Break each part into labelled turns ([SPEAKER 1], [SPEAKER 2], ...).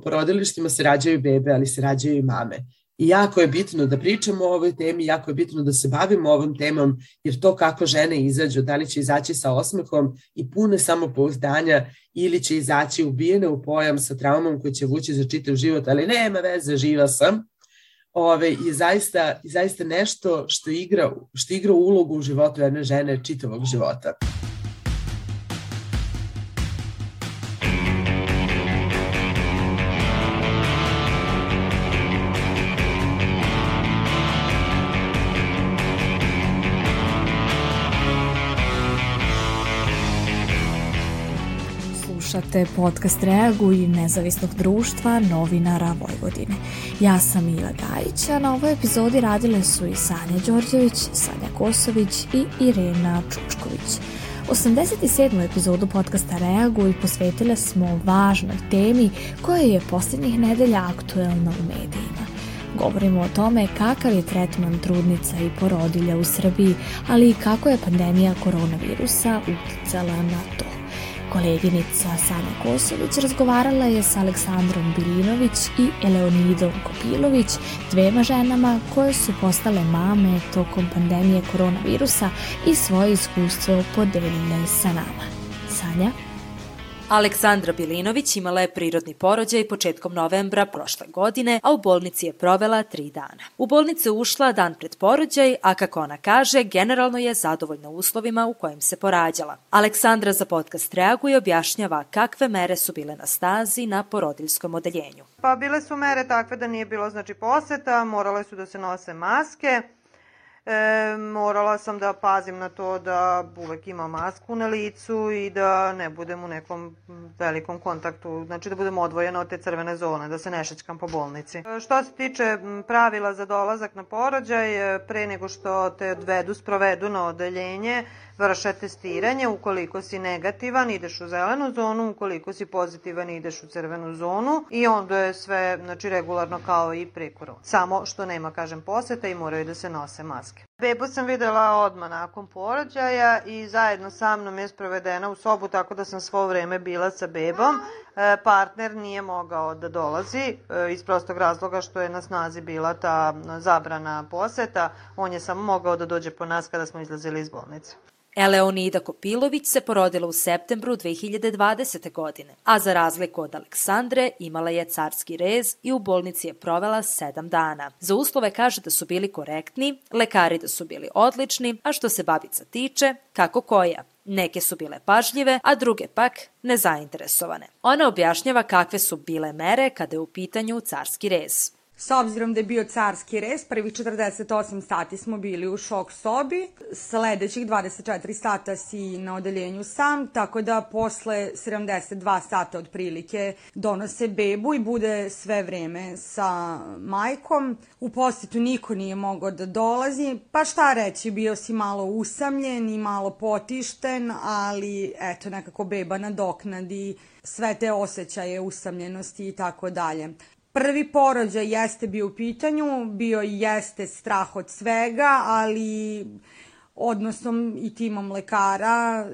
[SPEAKER 1] porodilištima se rađaju bebe, ali se rađaju i mame. I jako je bitno da pričamo o ovoj temi, jako je bitno da se bavimo ovom temom, jer to kako žene izađu, da li će izaći sa osmehom i pune samopouzdanja ili će izaći ubijene u pojam sa traumom koji će vući za čitav život, ali nema veze, živa sam, ove, je zaista, zaista nešto što igra, što igra ulogu u životu jedne žene čitavog života.
[SPEAKER 2] Slušate podcast Reaguj nezavisnog društva novinara Vojvodine. Ja sam Ila Gajić, a na ovoj epizodi radile su i Sanja Đorđević, Sanja Kosović i Irena Čučković. 87. epizodu podcasta Reaguj posvetile smo važnoj temi koja je posljednjih nedelja aktuelna u medijima. Govorimo o tome kakav je tretman trudnica i porodilja u Srbiji, ali i kako je pandemija koronavirusa uticala na to. Koleginica Sanja Kosović razgovarala je sa Aleksandrom Bilinović i Eleonidom Kopilović, dvema ženama koje su postale mame tokom pandemije koronavirusa i svoje iskustvo podelile sa nama. Sanja?
[SPEAKER 3] Aleksandra Bilinović imala je prirodni porođaj početkom novembra prošle godine, a u bolnici je provela tri dana. U bolnicu ušla dan pred porođaj, a kako ona kaže, generalno je zadovoljna uslovima u kojim se porađala. Aleksandra za podcast reaguje i objašnjava kakve mere su bile na stazi na porodiljskom odeljenju.
[SPEAKER 4] Pa bile su mere takve da nije bilo znači poseta, morale su da se nose maske, e, morala sam da pazim na to da uvek ima masku na licu i da ne budem u nekom velikom kontaktu, znači da budem odvojena od te crvene zone, da se ne šećkam po bolnici. E, što se tiče pravila za dolazak na porođaj, e, pre nego što te odvedu, sprovedu na odeljenje, vrše testiranje, ukoliko si negativan ideš u zelenu zonu, ukoliko si pozitivan ideš u crvenu zonu i onda je sve znači, regularno kao i pre korona. Samo što nema, kažem, poseta i moraju da se nose maske. Bebu sam videla odmah nakon porođaja i zajedno sa mnom je sprovedena u sobu tako da sam svo vreme bila sa bebom. E, partner nije mogao da dolazi e, iz prostog razloga što je na snazi bila ta zabrana poseta. On je samo mogao da dođe po nas kada smo izlazili iz bolnice.
[SPEAKER 3] Eleonida Kopilović se porodila u septembru 2020. godine, a za razliku od Aleksandre imala je carski rez i u bolnici je provela sedam dana. Za uslove kaže da su bili korektni, lekari da su bili odlični, a što se babica tiče, kako koja. Neke su bile pažljive, a druge pak nezainteresovane. Ona objašnjava kakve su bile mere kada je u pitanju carski rez.
[SPEAKER 5] S obzirom da je bio carski res, prvih 48 sati smo bili u šok sobi, sledećih 24 sata si na odeljenju sam, tako da posle 72 sata otprilike donose bebu i bude sve vreme sa majkom. U posetu niko nije mogao da dolazi, pa šta reći, bio si malo usamljen i malo potišten, ali eto nekako beba nadoknadi sve te osjećaje usamljenosti i tako dalje. Prvi porođaj jeste bio u pitanju, bio jeste strah od svega, ali odnosom i timom lekara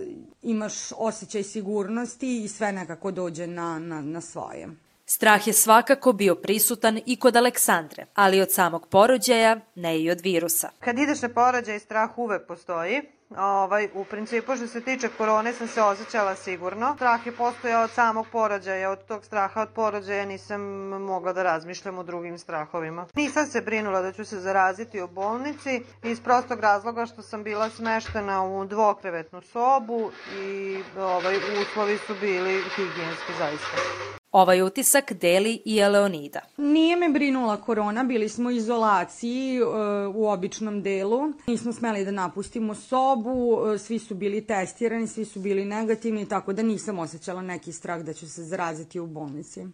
[SPEAKER 5] imaš osjećaj sigurnosti i sve nekako dođe na, na, na svoje.
[SPEAKER 3] Strah je svakako bio prisutan i kod Aleksandre, ali od samog porođaja, ne i od virusa.
[SPEAKER 4] Kad ideš na porođaj, strah uvek postoji. Ovaj, u principu što se tiče korone sam se osjećala sigurno. Strah je postojao od samog porođaja, od tog straha od porođaja nisam mogla da razmišljam o drugim strahovima. Nisam se brinula da ću se zaraziti u bolnici iz prostog razloga što sam bila smeštena u dvokrevetnu sobu i ovaj, uslovi su bili higijenski zaista.
[SPEAKER 3] Ovaj utisak deli i Eleonida.
[SPEAKER 5] Nije me brinula korona, bili smo u izolaciji uh, u običnom delu. Nismo smeli da napustimo sobu, uh, svi su bili testirani, svi su bili negativni, tako da nisam osjećala neki strah da ću se zaraziti u bolnici.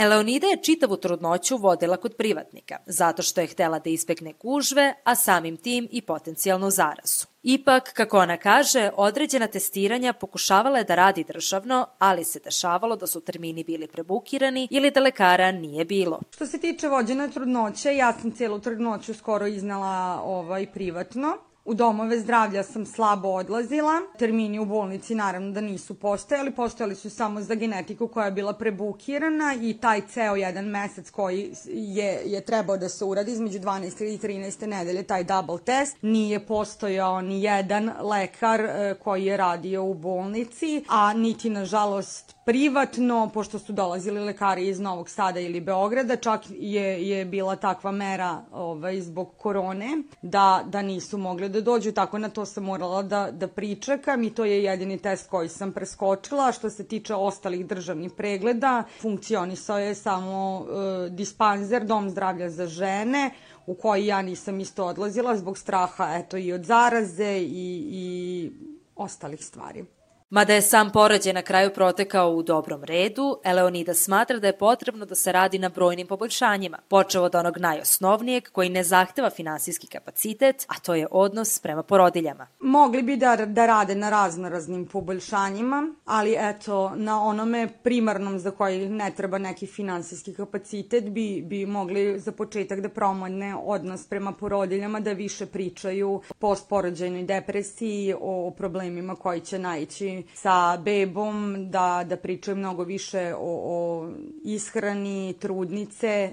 [SPEAKER 3] Eleonida je čitavu trudnoću vodila kod privatnika, zato što je htela da ispekne gužve, a samim tim i potencijalnu zarazu. Ipak, kako ona kaže, određena testiranja pokušavala je da radi državno, ali se dešavalo da su termini bili prebukirani ili da lekara nije bilo.
[SPEAKER 5] Što se tiče vođene trudnoće, ja sam cijelu trudnoću skoro iznala ovaj privatno. U domove zdravlja sam slabo odlazila. Termini u bolnici naravno da nisu postojali. Postojali su samo za genetiku koja je bila prebukirana i taj ceo jedan mesec koji je, je trebao da se uradi između 12. i 13. nedelje, taj double test, nije postojao ni jedan lekar e, koji je radio u bolnici, a niti nažalost privatno, pošto su dolazili lekari iz Novog Sada ili Beograda, čak je, je bila takva mera ovaj, zbog korone, da, da nisu mogli da dođu, tako na to sam morala da, da pričekam i to je jedini test koji sam preskočila. Što se tiče ostalih državnih pregleda, funkcionisao je samo e, dispanzer, dom zdravlja za žene, u koji ja nisam isto odlazila zbog straha eto i od zaraze i, i ostalih stvari.
[SPEAKER 3] Mada je sam porođaj na kraju protekao u dobrom redu, Eleonida smatra da je potrebno da se radi na brojnim poboljšanjima, počeo od onog najosnovnijeg koji ne zahteva finansijski kapacitet, a to je odnos prema porodiljama.
[SPEAKER 5] Mogli bi da, da rade na raznoraznim poboljšanjima, ali eto, na onome primarnom za koji ne treba neki finansijski kapacitet bi, bi mogli za početak da promodne odnos prema porodiljama, da više pričaju o postporođajnoj depresiji, o problemima koji će naići sa bebom, da, da pričaju mnogo više o, o ishrani trudnice,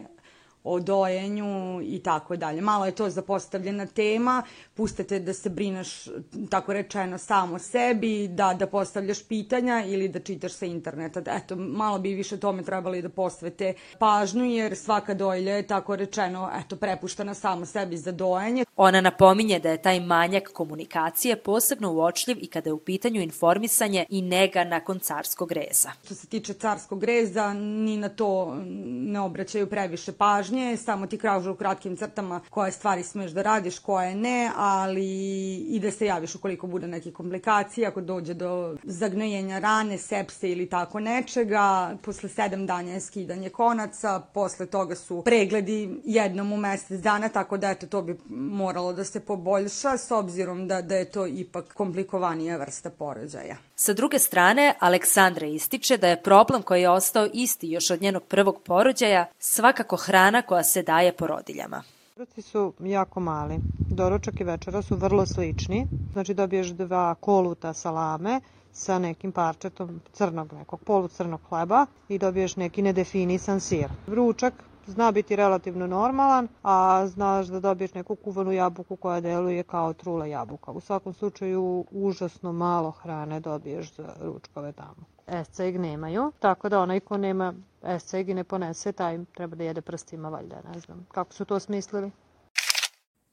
[SPEAKER 5] o dojenju i tako dalje. Malo je to zapostavljena tema, pustite da se brineš, tako rečeno, samo sebi, da, da postavljaš pitanja ili da čitaš sa interneta. Eto, malo bi više tome trebali da posvete pažnju, jer svaka dojlja je, tako rečeno, eto, prepuštena samo sebi za dojenje.
[SPEAKER 3] Ona napominje da je taj manjak komunikacije posebno uočljiv i kada je u pitanju informisanje i nega nakon carskog reza.
[SPEAKER 5] Što se tiče carskog reza, ni na to ne obraćaju previše pažnje, samo ti kražu u kratkim crtama koje stvari smeš da radiš, koje ne, ali i da se javiš ukoliko bude neke komplikacije, ako dođe do zagnojenja rane, sepse ili tako nečega. Posle sedam dana je skidanje konaca, posle toga su pregledi jednom u mesec dana, tako da eto to bi moralo da se poboljša s obzirom da, da je to ipak komplikovanija vrsta porođaja.
[SPEAKER 3] Sa druge strane, Aleksandra ističe da je problem koji je ostao isti još od njenog prvog porođaja svakako hrana koja se daje porodiljama.
[SPEAKER 4] Obroci su jako mali. Doručak i večera su vrlo slični. Znači dobiješ dva koluta salame sa nekim parčetom crnog nekog polucrnog hleba i dobiješ neki nedefinisan sir. Ručak zna biti relativno normalan, a znaš da dobiješ neku kuvanu jabuku koja deluje kao trula jabuka. U svakom slučaju užasno malo hrane dobiješ za ručkove tamo. Esceg nemaju, tako da onaj ko nema esceg i ne ponese, taj treba da jede prstima valjda, ne znam. Kako su to smislili?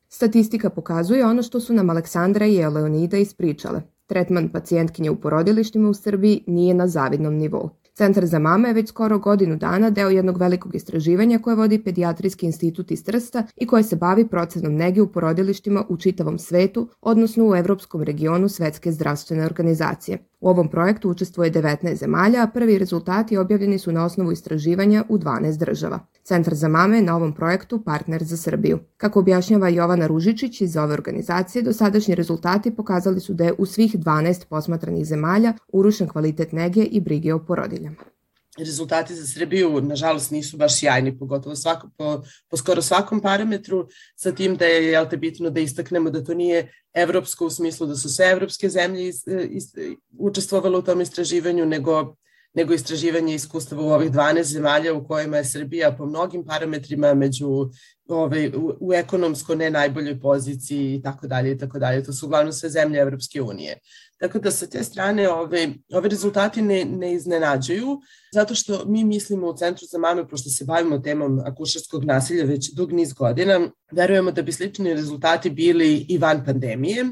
[SPEAKER 6] Statistika pokazuje ono što su nam Aleksandra i Eleonida ispričale. Tretman pacijentkinje u porodilištima u Srbiji nije na zavidnom nivou. Centar za mame je već skoro godinu dana deo jednog velikog istraživanja koje vodi Pedijatrijski institut iz Trsta i koje se bavi procenom nege u porodilištima u čitavom svetu, odnosno u evropskom regionu Svetske zdravstvene organizacije. U ovom projektu učestvuje 19 zemalja, a prvi rezultati objavljeni su na osnovu istraživanja u 12 država. Centar za mame je na ovom projektu partner za Srbiju. Kako objašnjava Jovana Ružičić iz ove organizacije, dosadašnji rezultati pokazali su da je u svih 12 posmatranih zemalja urušen kvalitet nege i brige o porodiljama
[SPEAKER 1] rezultati za Srbiju, nažalost, nisu baš sjajni, pogotovo svako, po, po skoro svakom parametru, sa tim da je jel te, bitno da istaknemo da to nije evropsko u smislu da su sve evropske zemlje is, is, učestvovale u tom istraživanju, nego nego istraživanje iskustava u ovih 12 zemalja u kojima je Srbija po mnogim parametrima među ovaj, u, u ekonomsko ne najboljoj poziciji i tako dalje i tako dalje. To su uglavnom sve zemlje Evropske unije. Tako da sa te strane ove, ove rezultati ne, ne iznenađuju, zato što mi mislimo u Centru za mame, pošto se bavimo temom akušarskog nasilja već dug niz godina, verujemo da bi slični rezultati bili i van pandemije,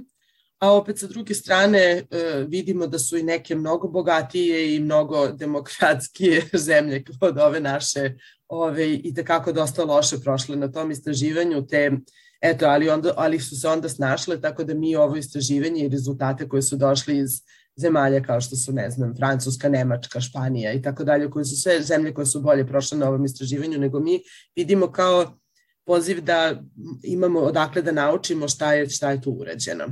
[SPEAKER 1] a opet sa druge strane e, vidimo da su i neke mnogo bogatije i mnogo demokratskije zemlje od ove naše ove, i tekako dosta loše prošle na tom istraživanju, te eto, ali, onda, ali su se onda snašle, tako da mi ovo istraživanje i rezultate koje su došli iz zemalja kao što su, ne znam, Francuska, Nemačka, Španija i tako dalje, koje su sve zemlje koje su bolje prošle na ovom istraživanju nego mi, vidimo kao poziv da imamo odakle da naučimo šta je, šta je tu urađeno.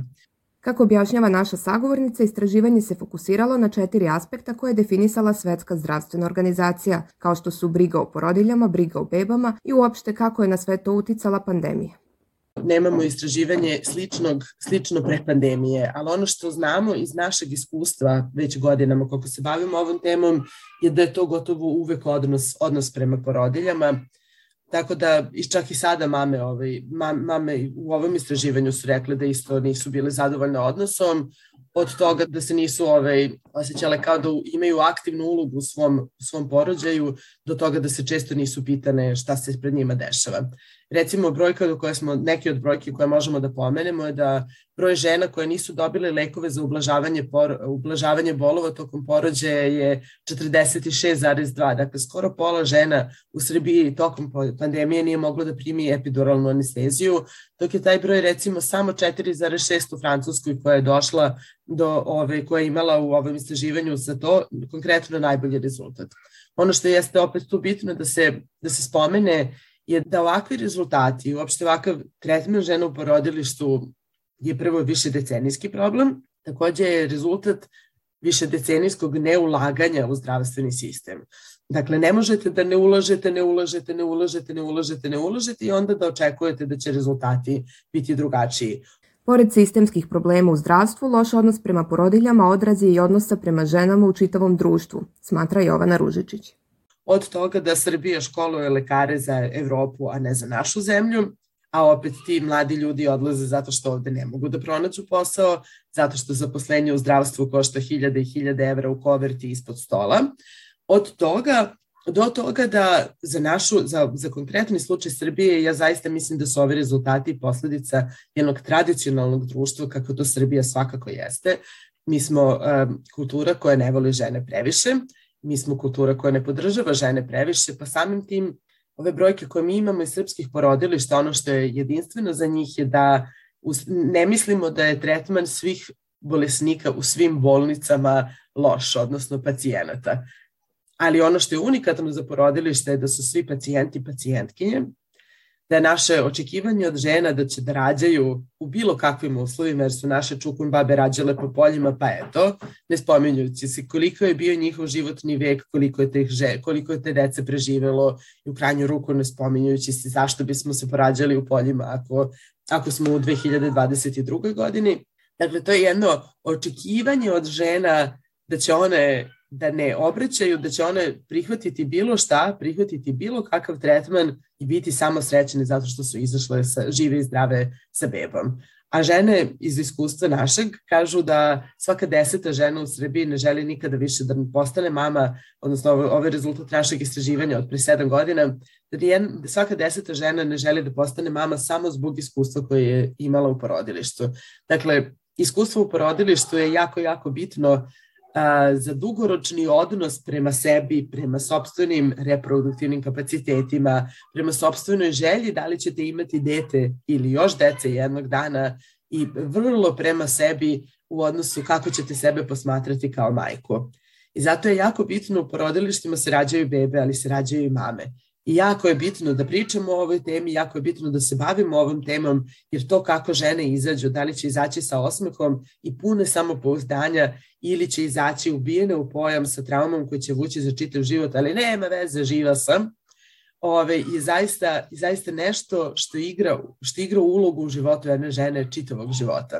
[SPEAKER 6] Kako objašnjava naša sagovornica, istraživanje se fokusiralo na četiri aspekta koje je definisala Svetska zdravstvena organizacija, kao što su briga o porodiljama, briga o bebama i uopšte kako je na sve to uticala pandemija.
[SPEAKER 1] nemamo istraživanje sličnog, slično pre pandemije, ali ono što znamo iz našeg iskustva već godinama koliko se bavimo ovom temom je da je to gotovo uvek odnos, odnos prema porodiljama. Tako da i čak i sada mame, ovaj, mame u ovom istraživanju su rekle da isto nisu bile zadovoljne odnosom, od toga da se nisu ovaj, osjećale kao da imaju aktivnu ulogu u svom, svom porođaju, do toga da se često nisu pitane šta se pred njima dešava. Recimo, brojka do koje smo, neki od brojke koje možemo da pomenemo je da broj žena koje nisu dobile lekove za ublažavanje, por, ublažavanje bolova tokom porođaja je 46,2. Dakle, skoro pola žena u Srbiji tokom pandemije nije moglo da primi epiduralnu anesteziju, dok je taj broj recimo samo 4,6 u Francuskoj koja je došla do ove, koja je imala u ovom istraživanju za to konkretno najbolji rezultat. Ono što jeste opet tu bitno da se, da se spomene je da ovakvi rezultati i uopšte ovakav tretman žena u porodilištu je prvo više decenijski problem, takođe je rezultat više decenijskog neulaganja u zdravstveni sistem. Dakle, ne možete da ne ulažete, ne ulažete, ne ulažete, ne ulažete, ne ulažete i onda da očekujete da će rezultati biti drugačiji.
[SPEAKER 6] Pored sistemskih problema u zdravstvu, loš odnos prema porodiljama odraz je i odnosa prema ženama u čitavom društvu, smatra Jovana Ružičić
[SPEAKER 1] od toga da Srbija školuje lekare za Evropu, a ne za našu zemlju, a opet ti mladi ljudi odlaze zato što ovde ne mogu da pronađu posao, zato što zaposlenje u zdravstvu košta hiljade i hiljade evra u koverti ispod stola. Od toga do toga da za našu, za, za konkretni slučaj Srbije, ja zaista mislim da su ovi rezultati posledica jednog tradicionalnog društva kako to Srbija svakako jeste. Mi smo um, kultura koja ne voli žene previše, mi smo kultura koja ne podržava žene previše, pa samim tim ove brojke koje mi imamo iz srpskih porodilišta, ono što je jedinstveno za njih je da ne mislimo da je tretman svih bolesnika u svim bolnicama loš, odnosno pacijenata. Ali ono što je unikatno za porodilište je da su svi pacijenti pacijentkinje, da je naše očekivanje od žena da će da rađaju u bilo kakvim uslovima, jer su naše čukun babe rađale po poljima, pa eto, ne spominjujući se koliko je bio njihov životni vek, koliko je, te, koliko je te dece preživelo i u krajnju ruku ne spominjujući se zašto bismo se porađali u poljima ako, ako smo u 2022. godini. Dakle, to je jedno očekivanje od žena da će one da ne obraćaju, da će one prihvatiti bilo šta, prihvatiti bilo kakav tretman i biti samo srećene zato što su izašle sa, žive i zdrave sa bebom. A žene iz iskustva našeg kažu da svaka deseta žena u Srbiji ne želi nikada više da postane mama, odnosno ovo, ovo je rezultat našeg istraživanja od pre sedam godina, da jedan, svaka deseta žena ne želi da postane mama samo zbog iskustva koje je imala u porodilištu. Dakle, iskustvo u porodilištu je jako, jako bitno za dugoročni odnos prema sebi, prema sobstvenim reproduktivnim kapacitetima, prema sobstvenoj želji da li ćete imati dete ili još dece jednog dana i vrlo prema sebi u odnosu kako ćete sebe posmatrati kao majku. I zato je jako bitno u porodilištima se rađaju bebe, ali se rađaju i mame. I jako je bitno da pričamo o ovoj temi, jako je bitno da se bavimo ovom temom, jer to kako žene izađu, da li će izaći sa osmehom i pune samopouzdanja ili će izaći ubijene u pojam sa traumom koji će vući za čitav život, ali nema veze, živa sam, ove, je zaista, je zaista nešto što igra, što igra ulogu u životu jedne žene čitavog života.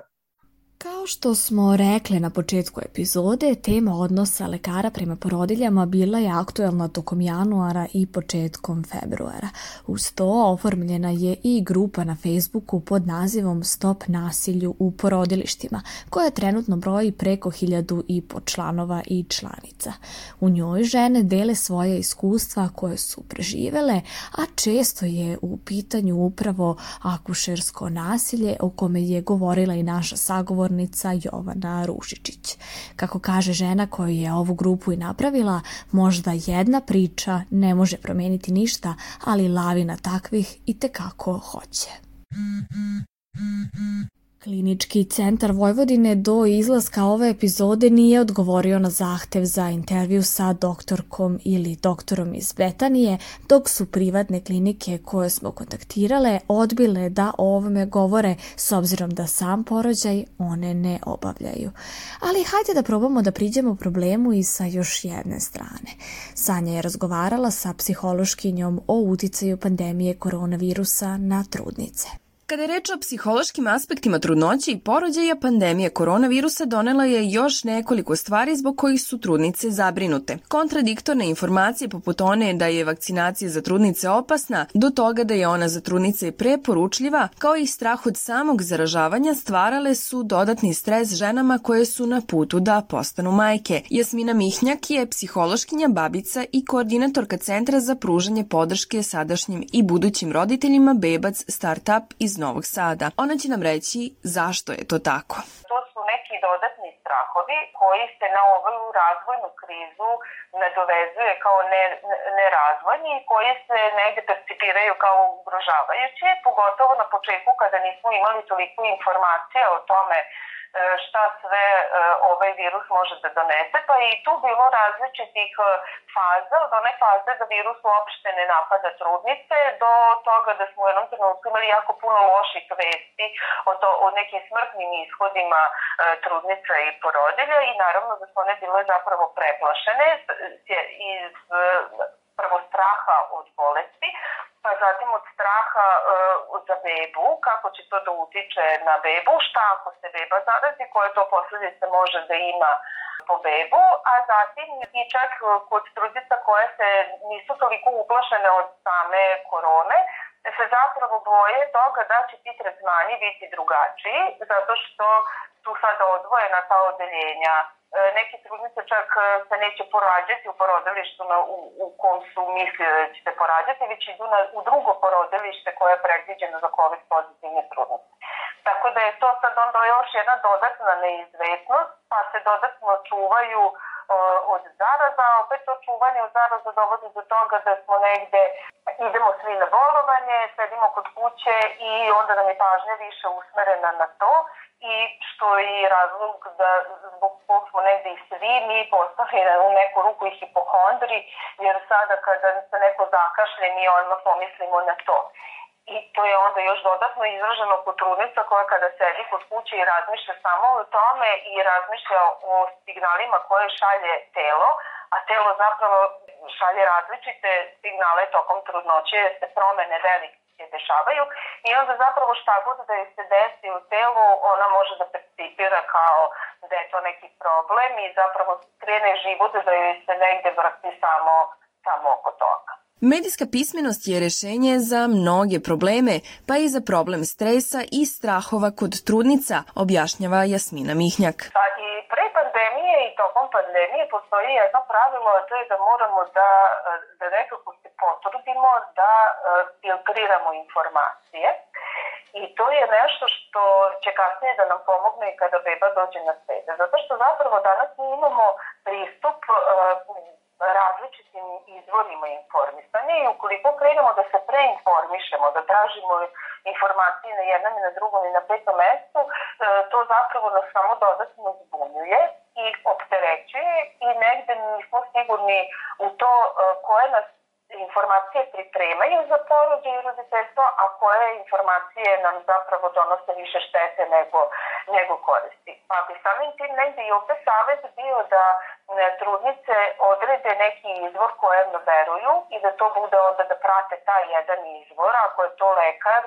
[SPEAKER 2] Kao što smo rekli na početku epizode, tema odnosa lekara prema porodiljama bila je aktuelna tokom januara i početkom februara. Uz to oformljena je i grupa na Facebooku pod nazivom Stop nasilju u porodilištima, koja trenutno broji preko hiljadu i po članova i članica. U njoj žene dele svoje iskustva koje su preživele, a često je u pitanju upravo akušersko nasilje o kome je govorila i naša sagovor sagovornica Jovana Rušičić. Kako kaže žena koja je ovu grupu i napravila, možda jedna priča ne može promijeniti ništa, ali lavina takvih i tekako hoće. Klinički centar Vojvodine do izlaska ove epizode nije odgovorio na zahtev za intervju sa doktorkom ili doktorom iz Betanije, dok su privatne klinike koje smo kontaktirale odbile da o ovome govore s obzirom da sam porođaj one ne obavljaju. Ali hajde da probamo da priđemo problemu i sa još jedne strane. Sanja je razgovarala sa psihološkinjom o uticaju pandemije koronavirusa na trudnice.
[SPEAKER 7] Kada je reč o psihološkim aspektima trudnoće i porođaja, pandemija koronavirusa donela je još nekoliko stvari zbog kojih su trudnice zabrinute. Kontradiktorne informacije poput one da je vakcinacija za trudnice opasna, do toga da je ona za trudnice preporučljiva, kao i strah od samog zaražavanja stvarale su dodatni stres ženama koje su na putu da postanu majke. Jasmina Mihnjak je psihološkinja, babica i koordinatorka Centra za pružanje podrške sadašnjim i budućim roditeljima Bebac Startup iz Novog Sada. Ona će nam reći zašto je to tako.
[SPEAKER 8] To su neki dodatni strahovi koji se na ovu razvojnu krizu nadovezuje kao ne, i koji se negde percipiraju kao ugrožavajući, pogotovo na početku kada nismo imali toliko informacija o tome šta sve e, ovaj virus može da donese, pa i tu bilo različitih e, faza, od one faze da virus uopšte ne napada trudnice, do toga da smo u jednom trenutku imali jako puno loših vesti o, to, o nekim smrtnim ishodima trudnica i porodilja i naravno da su one bile zapravo preplašene iz prvo straha od bolesti, pa zatim od straha uh, za bebu, kako će to da utiče na bebu, šta ako se beba zarazi, koje to posledice može da ima po bebu, a zatim i čak kod trudica koje se nisu toliko uplašene od same korone, se zapravo boje toga da će ti tretmani biti drugačiji, zato što su sada odvojena ta odeljenja E, neke trudnice čak e, se neće porađati u porodilištu na, u, u kom su mislili da će se porađati, već idu na, u drugo porodilište koje je predviđeno za COVID pozitivne trudnice. Tako da je to sad onda još jedna dodatna neizvesnost, pa se dodatno čuvaju o, od zaraza, a opet to čuvanje od zaraza dovodi do toga da smo negde, idemo svi na bolovanje, sedimo kod kuće i onda nam je pažnja više usmerena na to i što je razlog da zbog kog smo negde i svi mi postali u neku ruku i hipohondri, jer sada kada se neko zakašlje mi odmah pomislimo na to. I to je onda još dodatno izraženo kod trudnica koja kada sedi kod kuće i razmišlja samo o tome i razmišlja o signalima koje šalje telo, a telo zapravo šalje različite signale tokom trudnoće, se promene velike dešavaju i onda zapravo šta god da je se desi u telu, ona može da percipira kao da je to neki problem i zapravo krene život da joj se negde vrti samo, samo oko toga.
[SPEAKER 7] Medijska pismenost je rešenje za mnoge probleme, pa i za problem stresa i strahova kod trudnica, objašnjava Jasmina Mihnjak.
[SPEAKER 8] Pa i pre pandemije i tokom pandemije postoji jedno pravilo, a to je da moramo da, da nekako potrudimo da e, filtriramo informacije. I to je nešto što će kasnije da nam pomogne i kada beba dođe na sebe. Zato što zapravo danas mi imamo pristup uh, različitim izvorima informisanja i ukoliko krenemo da se preinformišemo, da tražimo informacije na jednom i na drugom i na petom mestu, uh, to zapravo nas samo dodatno zbunjuje i opterećuje i negde nismo sigurni u to koje nas informacije pripremaju za porođaj i roditeljstvo, a koje informacije nam zapravo donose više štete nego, nego koristi. Pa bi samim tim negde i ovde savjet bio da trudnice odrede neki izvor kojem veruju i da to bude onda da prate taj jedan izvor, ako je to lekar,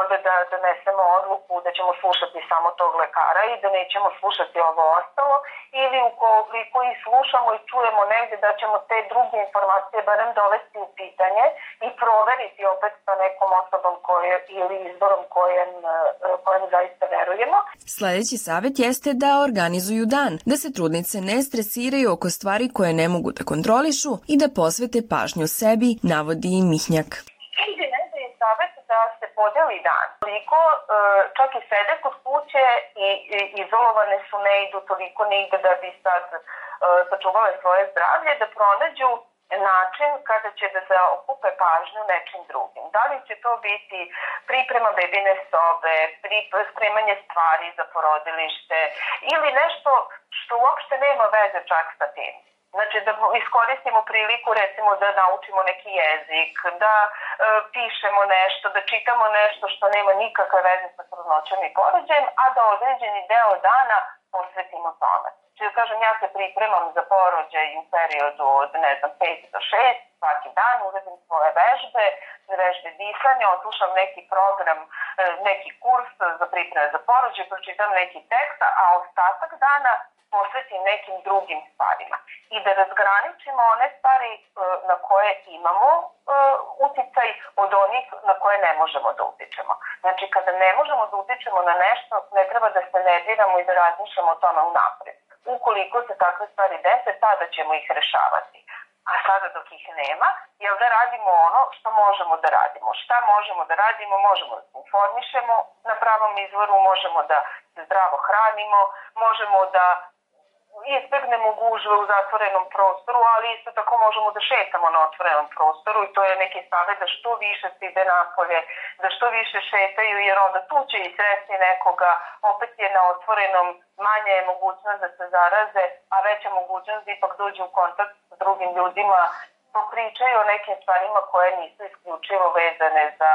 [SPEAKER 8] onda da donesemo odluku da ćemo slušati samo tog lekara i da nećemo slušati ovo ostalo, ili ukoliko i slušamo i čujemo negde da ćemo te druge informacije barem dovesti u pitanje i proveriti opet sa nekom osobom koje, ili izborom kojem, kojem zaista verujemo.
[SPEAKER 7] Sledeći savet jeste da organizuju dan, da se trudnice ne stresiraju oko stvari koje ne mogu da kontrolišu i da posvete pažnju sebi, navodi Mihnjak.
[SPEAKER 8] Ide negde je savet da se podeli dan. Toliko e, čak i sede kod kuće i izolovane su, ne idu toliko nigde da bi sad e, sačuvale svoje zdravlje, da pronađu način kada će da okupe pažnju nečim drugim. Da li će to biti priprema bebine sobe, spremanje stvari za porodilište ili nešto što uopšte nema veze čak sa tim. Znači da iskoristimo priliku recimo da naučimo neki jezik, da e, pišemo nešto, da čitamo nešto što nema nikakve veze sa trudnoćom i porođajem, a da određeni deo dana posvetimo tome. Znači da kažem, ja se pripremam za porođaj u periodu od, ne znam, 5 do 6, svaki dan uradim svoje vežbe, vežbe disanja, otušam neki program, e, neki kurs za pripreme za porođaj, pročitam neki tekst, a ostatak dana posvetim nekim drugim stvarima i da razgraničimo one stvari e, na koje imamo e, uticaj od onih na koje ne možemo da utičemo. Znači, kada ne možemo da utičemo na nešto, ne treba da se nerviramo i da razmišljamo o tome unapred. Ukoliko se takve stvari dese, tada ćemo ih rešavati. A sada dok ih nema, jel da radimo ono što možemo da radimo. Šta možemo da radimo? Možemo da se informišemo na pravom izvoru, možemo da zdravo hranimo, možemo da izbegnemo gužve u zatvorenom prostoru, ali isto tako možemo da šetamo na otvorenom prostoru i to je neki savjet da što više se ide napolje, da što više šetaju jer onda tu će i sresti nekoga, opet je na otvorenom manje je mogućnost da se zaraze, a veća mogućnost da ipak dođe u kontakt s drugim ljudima, popričaju o nekim stvarima koje nisu isključivo vezane za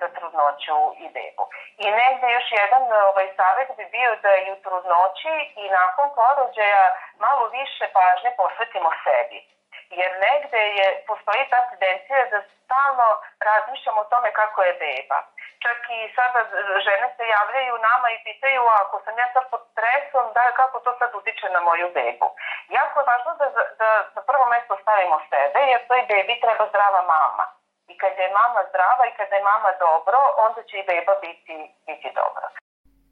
[SPEAKER 8] za trudnoću i bebu. I negde još jedan ovaj, savjet bi bio da i u trudnoći i nakon porođaja malo više pažnje posvetimo sebi. Jer negde je, postoji ta tendencija da stalno razmišljamo o tome kako je beba. Čak i sada žene se javljaju nama i pitaju ako sam ja sad pod stresom, da kako to sad utiče na moju bebu. Jako je važno da, da na prvo mesto stavimo sebe, jer toj bebi treba zdrava mama. I kada je mama zdrava i kada je mama dobro, onda će i beba biti, biti dobra.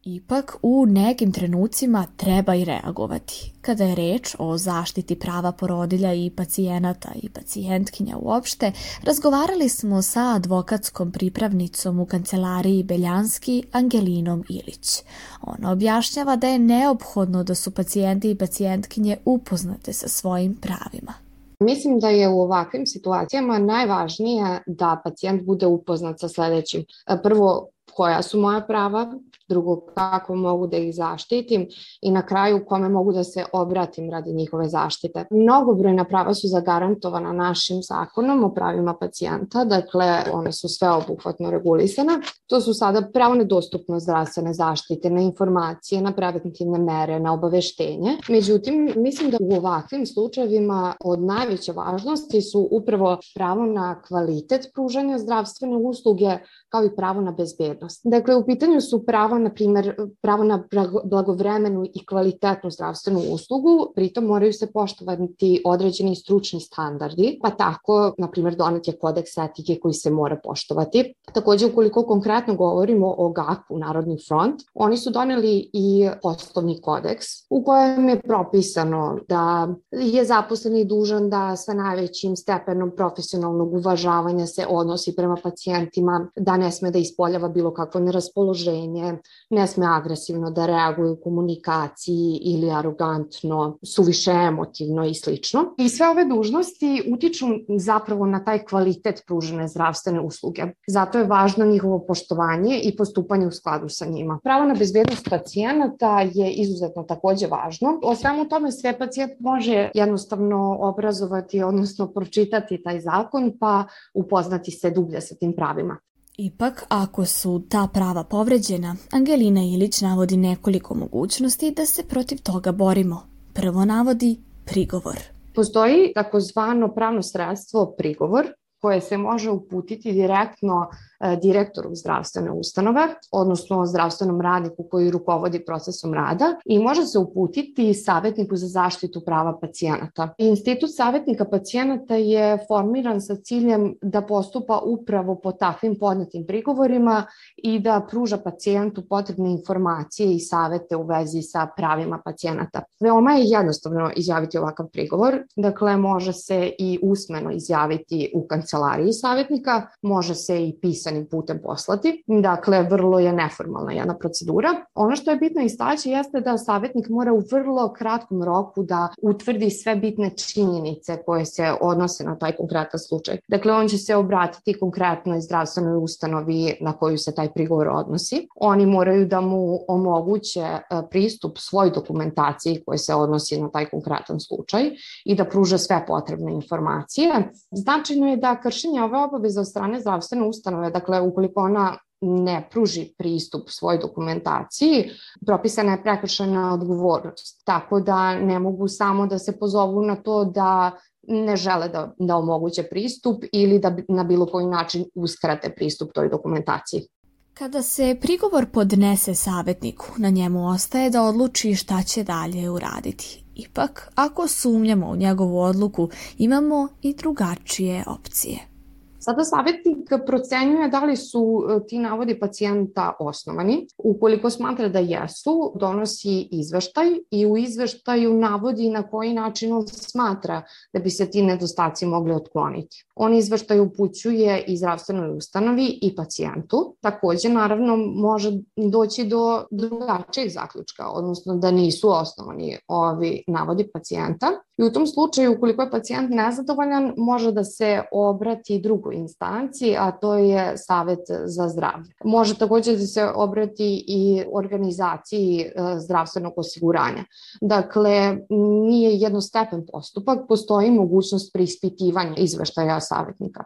[SPEAKER 2] Ipak u nekim trenucima treba i reagovati. Kada je reč o zaštiti prava porodilja i pacijenata i pacijentkinja uopšte, razgovarali smo sa advokatskom pripravnicom u kancelariji Beljanski Angelinom Ilić. Ona objašnjava da je neophodno da su pacijenti i pacijentkinje upoznate sa svojim pravima.
[SPEAKER 9] Mislim da je u ovakvim situacijama najvažnije da pacijent bude upoznat sa sledećim. Prvo, koja su moja prava, drugo kako mogu da ih zaštitim i na kraju kome mogu da se obratim radi njihove zaštite. Mnogobrojna prava su zagarantovana našim zakonom o pravima pacijenta, dakle one su sveobuhvatno regulisane. To su sada pravo na dostupnost zdravstvene zaštite, na informacije, na preventivne mere, na obaveštenje. Međutim, mislim da u ovakvim slučajevima od najveće važnosti su upravo pravo na kvalitet pružanja zdravstvene usluge kao i pravo na bezbednost. Dakle, u pitanju su pravo, na primer, pravo na blagovremenu i kvalitetnu zdravstvenu uslugu, pritom moraju se poštovati određeni stručni standardi, pa tako, na primer, donet je kodeks etike koji se mora poštovati. Takođe, ukoliko konkretno govorimo o GAP-u, Narodni front, oni su doneli i poslovni kodeks u kojem je propisano da je zaposleni dužan da sa najvećim stepenom profesionalnog uvažavanja se odnosi prema pacijentima, da ne sme da ispoljava bilo kakvo neraspoloženje, ne sme agresivno da reaguje u komunikaciji ili arogantno, suviše emotivno i slično. I sve ove dužnosti utiču zapravo na taj kvalitet pružene zdravstvene usluge. Zato je važno njihovo poštovanje i postupanje u skladu sa njima. Pravo na bezbednost pacijenata je izuzetno takođe važno. O svemu tome sve pacijent može jednostavno obrazovati, odnosno pročitati taj zakon pa upoznati se dublje sa tim pravima.
[SPEAKER 2] Ipak, ako su ta prava povređena, Angelina Ilić navodi nekoliko mogućnosti da se protiv toga borimo. Prvo navodi prigovor.
[SPEAKER 9] Postoji takozvano pravno sredstvo prigovor koje se može uputiti direktno direktoru zdravstvene ustanove, odnosno zdravstvenom radniku koji rukovodi procesom rada i može se uputiti savjetniku za zaštitu prava pacijenata. Institut savjetnika pacijenata je formiran sa ciljem da postupa upravo po takvim podnetim prigovorima i da pruža pacijentu potrebne informacije i savete u vezi sa pravima pacijenata. Veoma je jednostavno izjaviti ovakav prigovor, dakle može se i usmeno izjaviti u kancelariji savjetnika, može se i pisati pisanim putem poslati. Dakle, vrlo je neformalna jedna procedura. Ono što je bitno istaći jeste da savjetnik mora u vrlo kratkom roku da utvrdi sve bitne činjenice koje se odnose na taj konkretan slučaj. Dakle, on će se obratiti konkretnoj zdravstvenoj ustanovi na koju se taj prigovor odnosi. Oni moraju da mu omoguće e, pristup svoj dokumentaciji koja se odnosi na taj konkretan slučaj i da pruže sve potrebne informacije. Značajno je da kršenje ove obaveze od strane zdravstvene ustanove, Dakle, ukoliko ona ne pruži pristup svoj dokumentaciji, propisana je prekršena odgovornost. Tako da ne mogu samo da se pozovu na to da ne žele da, da omoguće pristup ili da na bilo koji način uskrate pristup toj dokumentaciji.
[SPEAKER 2] Kada se prigovor podnese savjetniku, na njemu ostaje da odluči šta će dalje uraditi. Ipak, ako sumnjamo u njegovu odluku, imamo i drugačije opcije.
[SPEAKER 9] Sada savjetnik procenjuje da li su e, ti navodi pacijenta osnovani. Ukoliko smatra da jesu, donosi izveštaj i u izveštaju navodi na koji način on smatra da bi se ti nedostaci mogli otkloniti. On izveštaj upućuje i zdravstvenoj ustanovi i pacijentu. Takođe, naravno, može doći do drugačijeg zaključka, odnosno da nisu osnovani ovi navodi pacijenta. I u tom slučaju, ukoliko je pacijent nezadovoljan, može da se obrati drugoj instanciji, a to je Savet za zdravlje. Može takođe da se obrati i organizaciji e, zdravstvenog osiguranja. Dakle, nije jednostepen postupak, postoji mogućnost preispitivanja izveštaja savjetnika.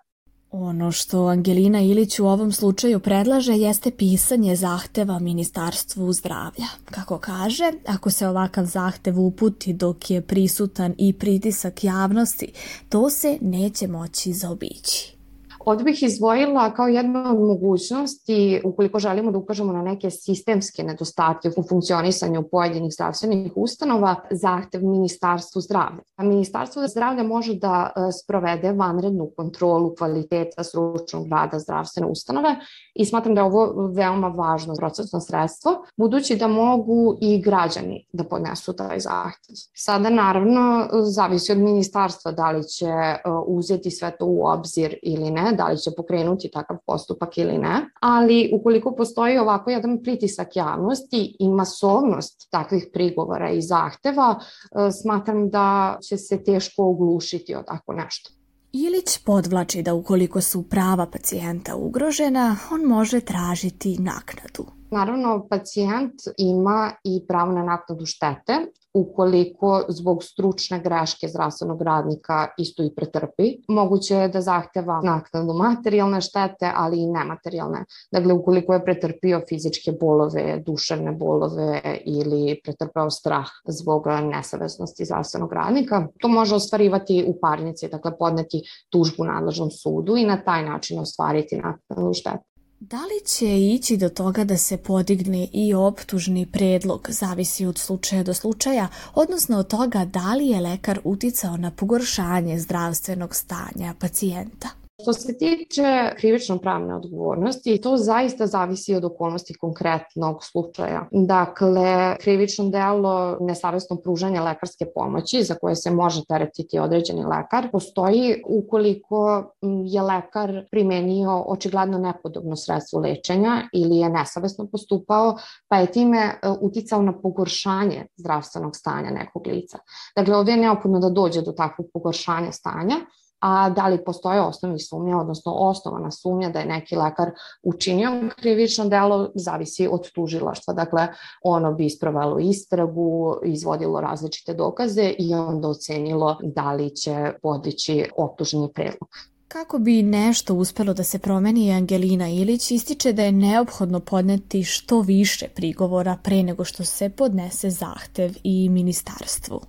[SPEAKER 2] Ono što Angelina Ilić u ovom slučaju predlaže jeste pisanje zahteva Ministarstvu zdravlja. Kako kaže, ako se ovakav zahtev uputi dok je prisutan i pritisak javnosti, to se neće moći zaobići.
[SPEAKER 9] Ovdje bih izdvojila kao jedna od mogućnosti, ukoliko želimo da ukažemo na neke sistemske nedostatke u funkcionisanju pojedinih zdravstvenih ustanova, zahtev Ministarstvu zdravlja. A Ministarstvo zdravlja može da e, sprovede vanrednu kontrolu kvaliteta stručnog rada zdravstvene ustanove i smatram da je ovo veoma važno procesno sredstvo, budući da mogu i građani da podnesu taj zahtev. Sada naravno zavisi od ministarstva da li će e, uzeti sve to u obzir ili ne, da li će pokrenuti takav postupak ili ne, ali ukoliko postoji ovako jedan pritisak javnosti i masovnost takvih prigovora i zahteva, e, smatram da će se teško oglušiti o tako nešto.
[SPEAKER 2] Ilić podvlači da ukoliko su prava pacijenta ugrožena, on može tražiti naknadu.
[SPEAKER 9] Naravno, pacijent ima i pravo na naknadu štete ukoliko zbog stručne greške zdravstvenog radnika isto i pretrpi. Moguće je da zahteva naknadu materijalne štete, ali i nematerijalne. Dakle, ukoliko je pretrpio fizičke bolove, duševne bolove ili pretrpeo strah zbog nesavesnosti zdravstvenog radnika, to može ostvarivati u parnici, dakle podneti tužbu nadležnom sudu i na taj način ostvariti naknadu štete.
[SPEAKER 2] Da li će ići do toga da se podigne i optužni predlog, zavisi od slučaja do slučaja, odnosno od toga da li je lekar uticao na pogoršanje zdravstvenog stanja pacijenta?
[SPEAKER 9] Što se tiče krivično-pravne odgovornosti, to zaista zavisi od okolnosti konkretnog slučaja. Dakle, krivično delo nesavestno pružanje lekarske pomoći za koje se može teretiti određeni lekar postoji ukoliko je lekar primenio očigledno nepodobno sredstvo lečenja ili je nesavestno postupao, pa je time e, uticao na pogoršanje zdravstvenog stanja nekog lica. Dakle, ovdje je neophodno da dođe do takvog pogoršanja stanja, a da li postoje osnovni sumnje, odnosno osnovana sumnja da je neki lekar učinio krivično delo, zavisi od tužilaštva. Dakle, ono bi isprovalo istragu, izvodilo različite dokaze i onda ocenilo da li će podići optuženi predlog.
[SPEAKER 2] Kako bi nešto uspelo da se promeni, Angelina Ilić ističe da je neophodno podneti što više prigovora pre nego što se podnese zahtev i ministarstvu.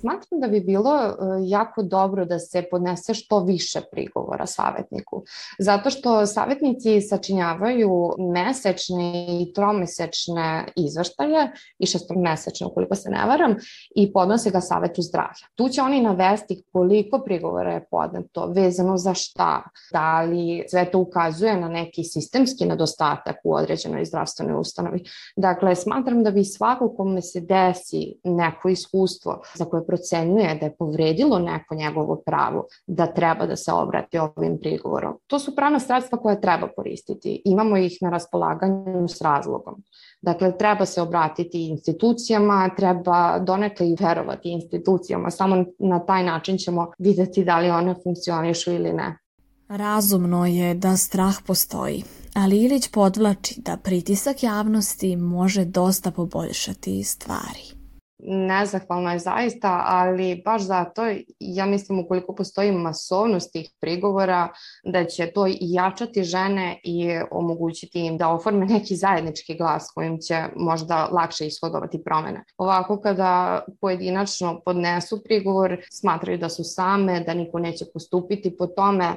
[SPEAKER 9] Smatram da bi bilo e, jako dobro da se podnese što više prigovora savjetniku, zato što savjetnici sačinjavaju mesečne i tromesečne izvrštaje i šestomesečne, ukoliko se ne varam, i podnose ga savjetu zdravlja. Tu će oni navesti koliko prigovora je podneto, vezano za šta, da li sve to ukazuje na neki sistemski nedostatak u određenoj zdravstvenoj ustanovi. Dakle, smatram da bi svako kome se desi neko iskustvo za koje procenjuje da je povredilo neko njegovo pravo, da treba da se obrati ovim prigovorom. To su pravna sredstva koje treba koristiti. Imamo ih na raspolaganju s razlogom. Dakle, treba se obratiti institucijama, treba donekle i verovati institucijama. Samo na taj način ćemo videti da li one funkcionišu ili ne.
[SPEAKER 2] Razumno je da strah postoji, ali Ilić podvlači da pritisak javnosti može dosta poboljšati stvari
[SPEAKER 9] nezahvalno je zaista, ali baš zato ja mislim ukoliko postoji masovnost tih prigovora da će to jačati žene i omogućiti im da oforme neki zajednički glas kojim će možda lakše ishodovati promene. Ovako kada pojedinačno podnesu prigovor, smatraju da su same, da niko neće postupiti po tome,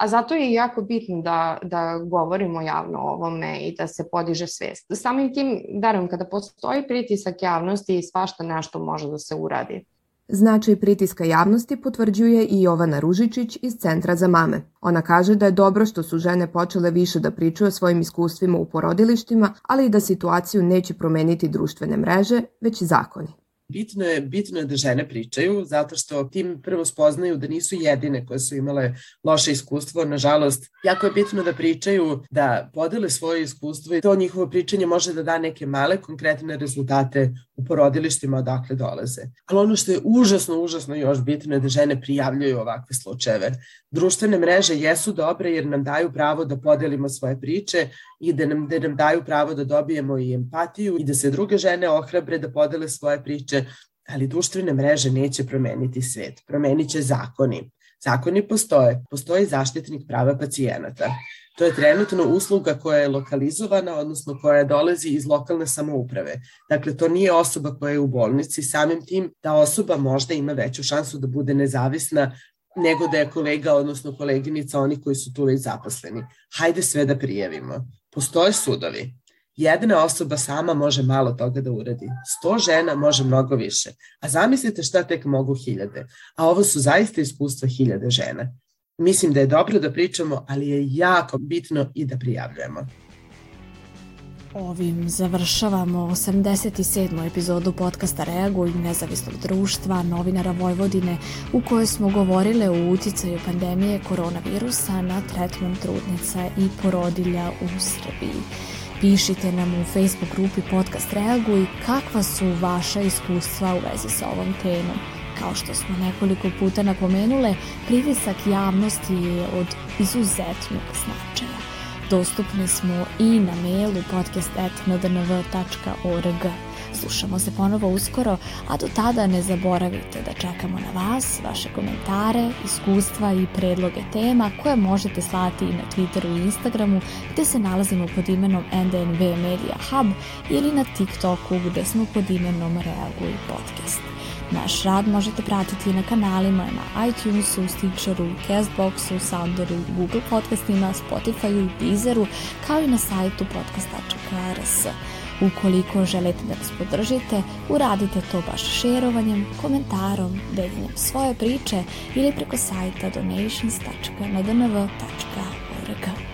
[SPEAKER 9] a zato je jako bitno da, da govorimo javno o ovome i da se podiže svest. Samim tim, verujem, kada postoji pritisak javnosti, svašta nešto može da se uradi.
[SPEAKER 6] Značaj pritiska javnosti potvrđuje i Jovana Ružičić iz Centra za mame. Ona kaže da je dobro što su žene počele više da pričaju o svojim iskustvima u porodilištima, ali i da situaciju neće promeniti društvene mreže, već zakoni.
[SPEAKER 1] Bitno je, bitno je da žene pričaju, zato što tim prvo spoznaju da nisu jedine koje su imale loše iskustvo. Nažalost, jako je bitno da pričaju, da podele svoje iskustvo i to njihovo pričanje može da da neke male konkretne rezultate u porodilištima odakle dolaze. Ali ono što je užasno, užasno još bitno je da žene prijavljuju ovakve slučajeve. Društvene mreže jesu dobre jer nam daju pravo da podelimo svoje priče i da nam, da nam daju pravo da dobijemo i empatiju i da se druge žene ohrabre da podele svoje priče, ali društvene mreže neće promeniti svet, promenit će zakoni. Zakoni postoje, postoji zaštitnik prava pacijenata. To je trenutno usluga koja je lokalizovana, odnosno koja dolazi iz lokalne samouprave. Dakle, to nije osoba koja je u bolnici, samim tim ta osoba možda ima veću šansu da bude nezavisna nego da je kolega, odnosno koleginica, oni koji su tu već zaposleni. Hajde sve da prijavimo. Postoje sudovi. Jedna osoba sama može malo toga da uradi. Sto žena može mnogo više. A zamislite šta tek mogu hiljade. A ovo su zaista iskustva hiljade žena. Mislim da je dobro da pričamo, ali je jako bitno i da prijavljujemo.
[SPEAKER 2] Ovim završavamo 87. epizodu podcasta Reaguj nezavisnog društva novinara Vojvodine u kojoj smo govorile o uticaju pandemije koronavirusa na tretman trudnica i porodilja u Srbiji. Pišite nam u Facebook grupi Podcast Reaguj kakva su vaša iskustva u vezi sa ovom temom. Kao što smo nekoliko puta napomenule, pritisak javnosti je od izuzetnog značaja. Dostupni smo i na mailu podcast.ndnv.org. Slušamo se ponovo uskoro, a do tada ne zaboravite da čekamo na vas, vaše komentare, iskustva i predloge tema koje možete slati i na Twitteru i Instagramu gde se nalazimo pod imenom NDNV Media Hub ili na TikToku gde smo pod imenom Reaguj Podcast. Naš rad možete pratiti na kanalima na iTunesu, Stitcheru, Castboxu, Sounderu, Google podcastima, Spotifyu Deezeru, kao i na sajtu podcast.rs. Ukoliko želite da nas podržite, uradite to baš šerovanjem, komentarom, deljenjem svoje priče ili preko sajta donations.ndnv.org.